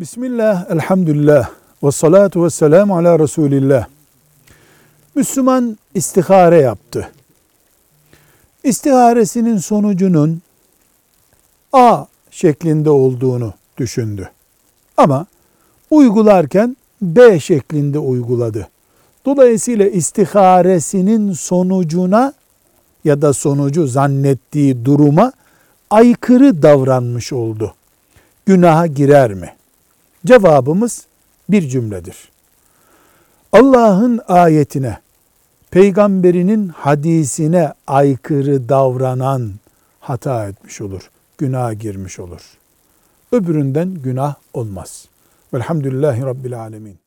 Bismillah, elhamdülillah, ve salatu ve selamu ala Resulillah. Müslüman istihare yaptı. İstiharesinin sonucunun A şeklinde olduğunu düşündü. Ama uygularken B şeklinde uyguladı. Dolayısıyla istiharesinin sonucuna ya da sonucu zannettiği duruma aykırı davranmış oldu. Günaha girer mi? Cevabımız bir cümledir. Allah'ın ayetine, peygamberinin hadisine aykırı davranan hata etmiş olur, günaha girmiş olur. Öbüründen günah olmaz. Velhamdülillahi Rabbil Alemin.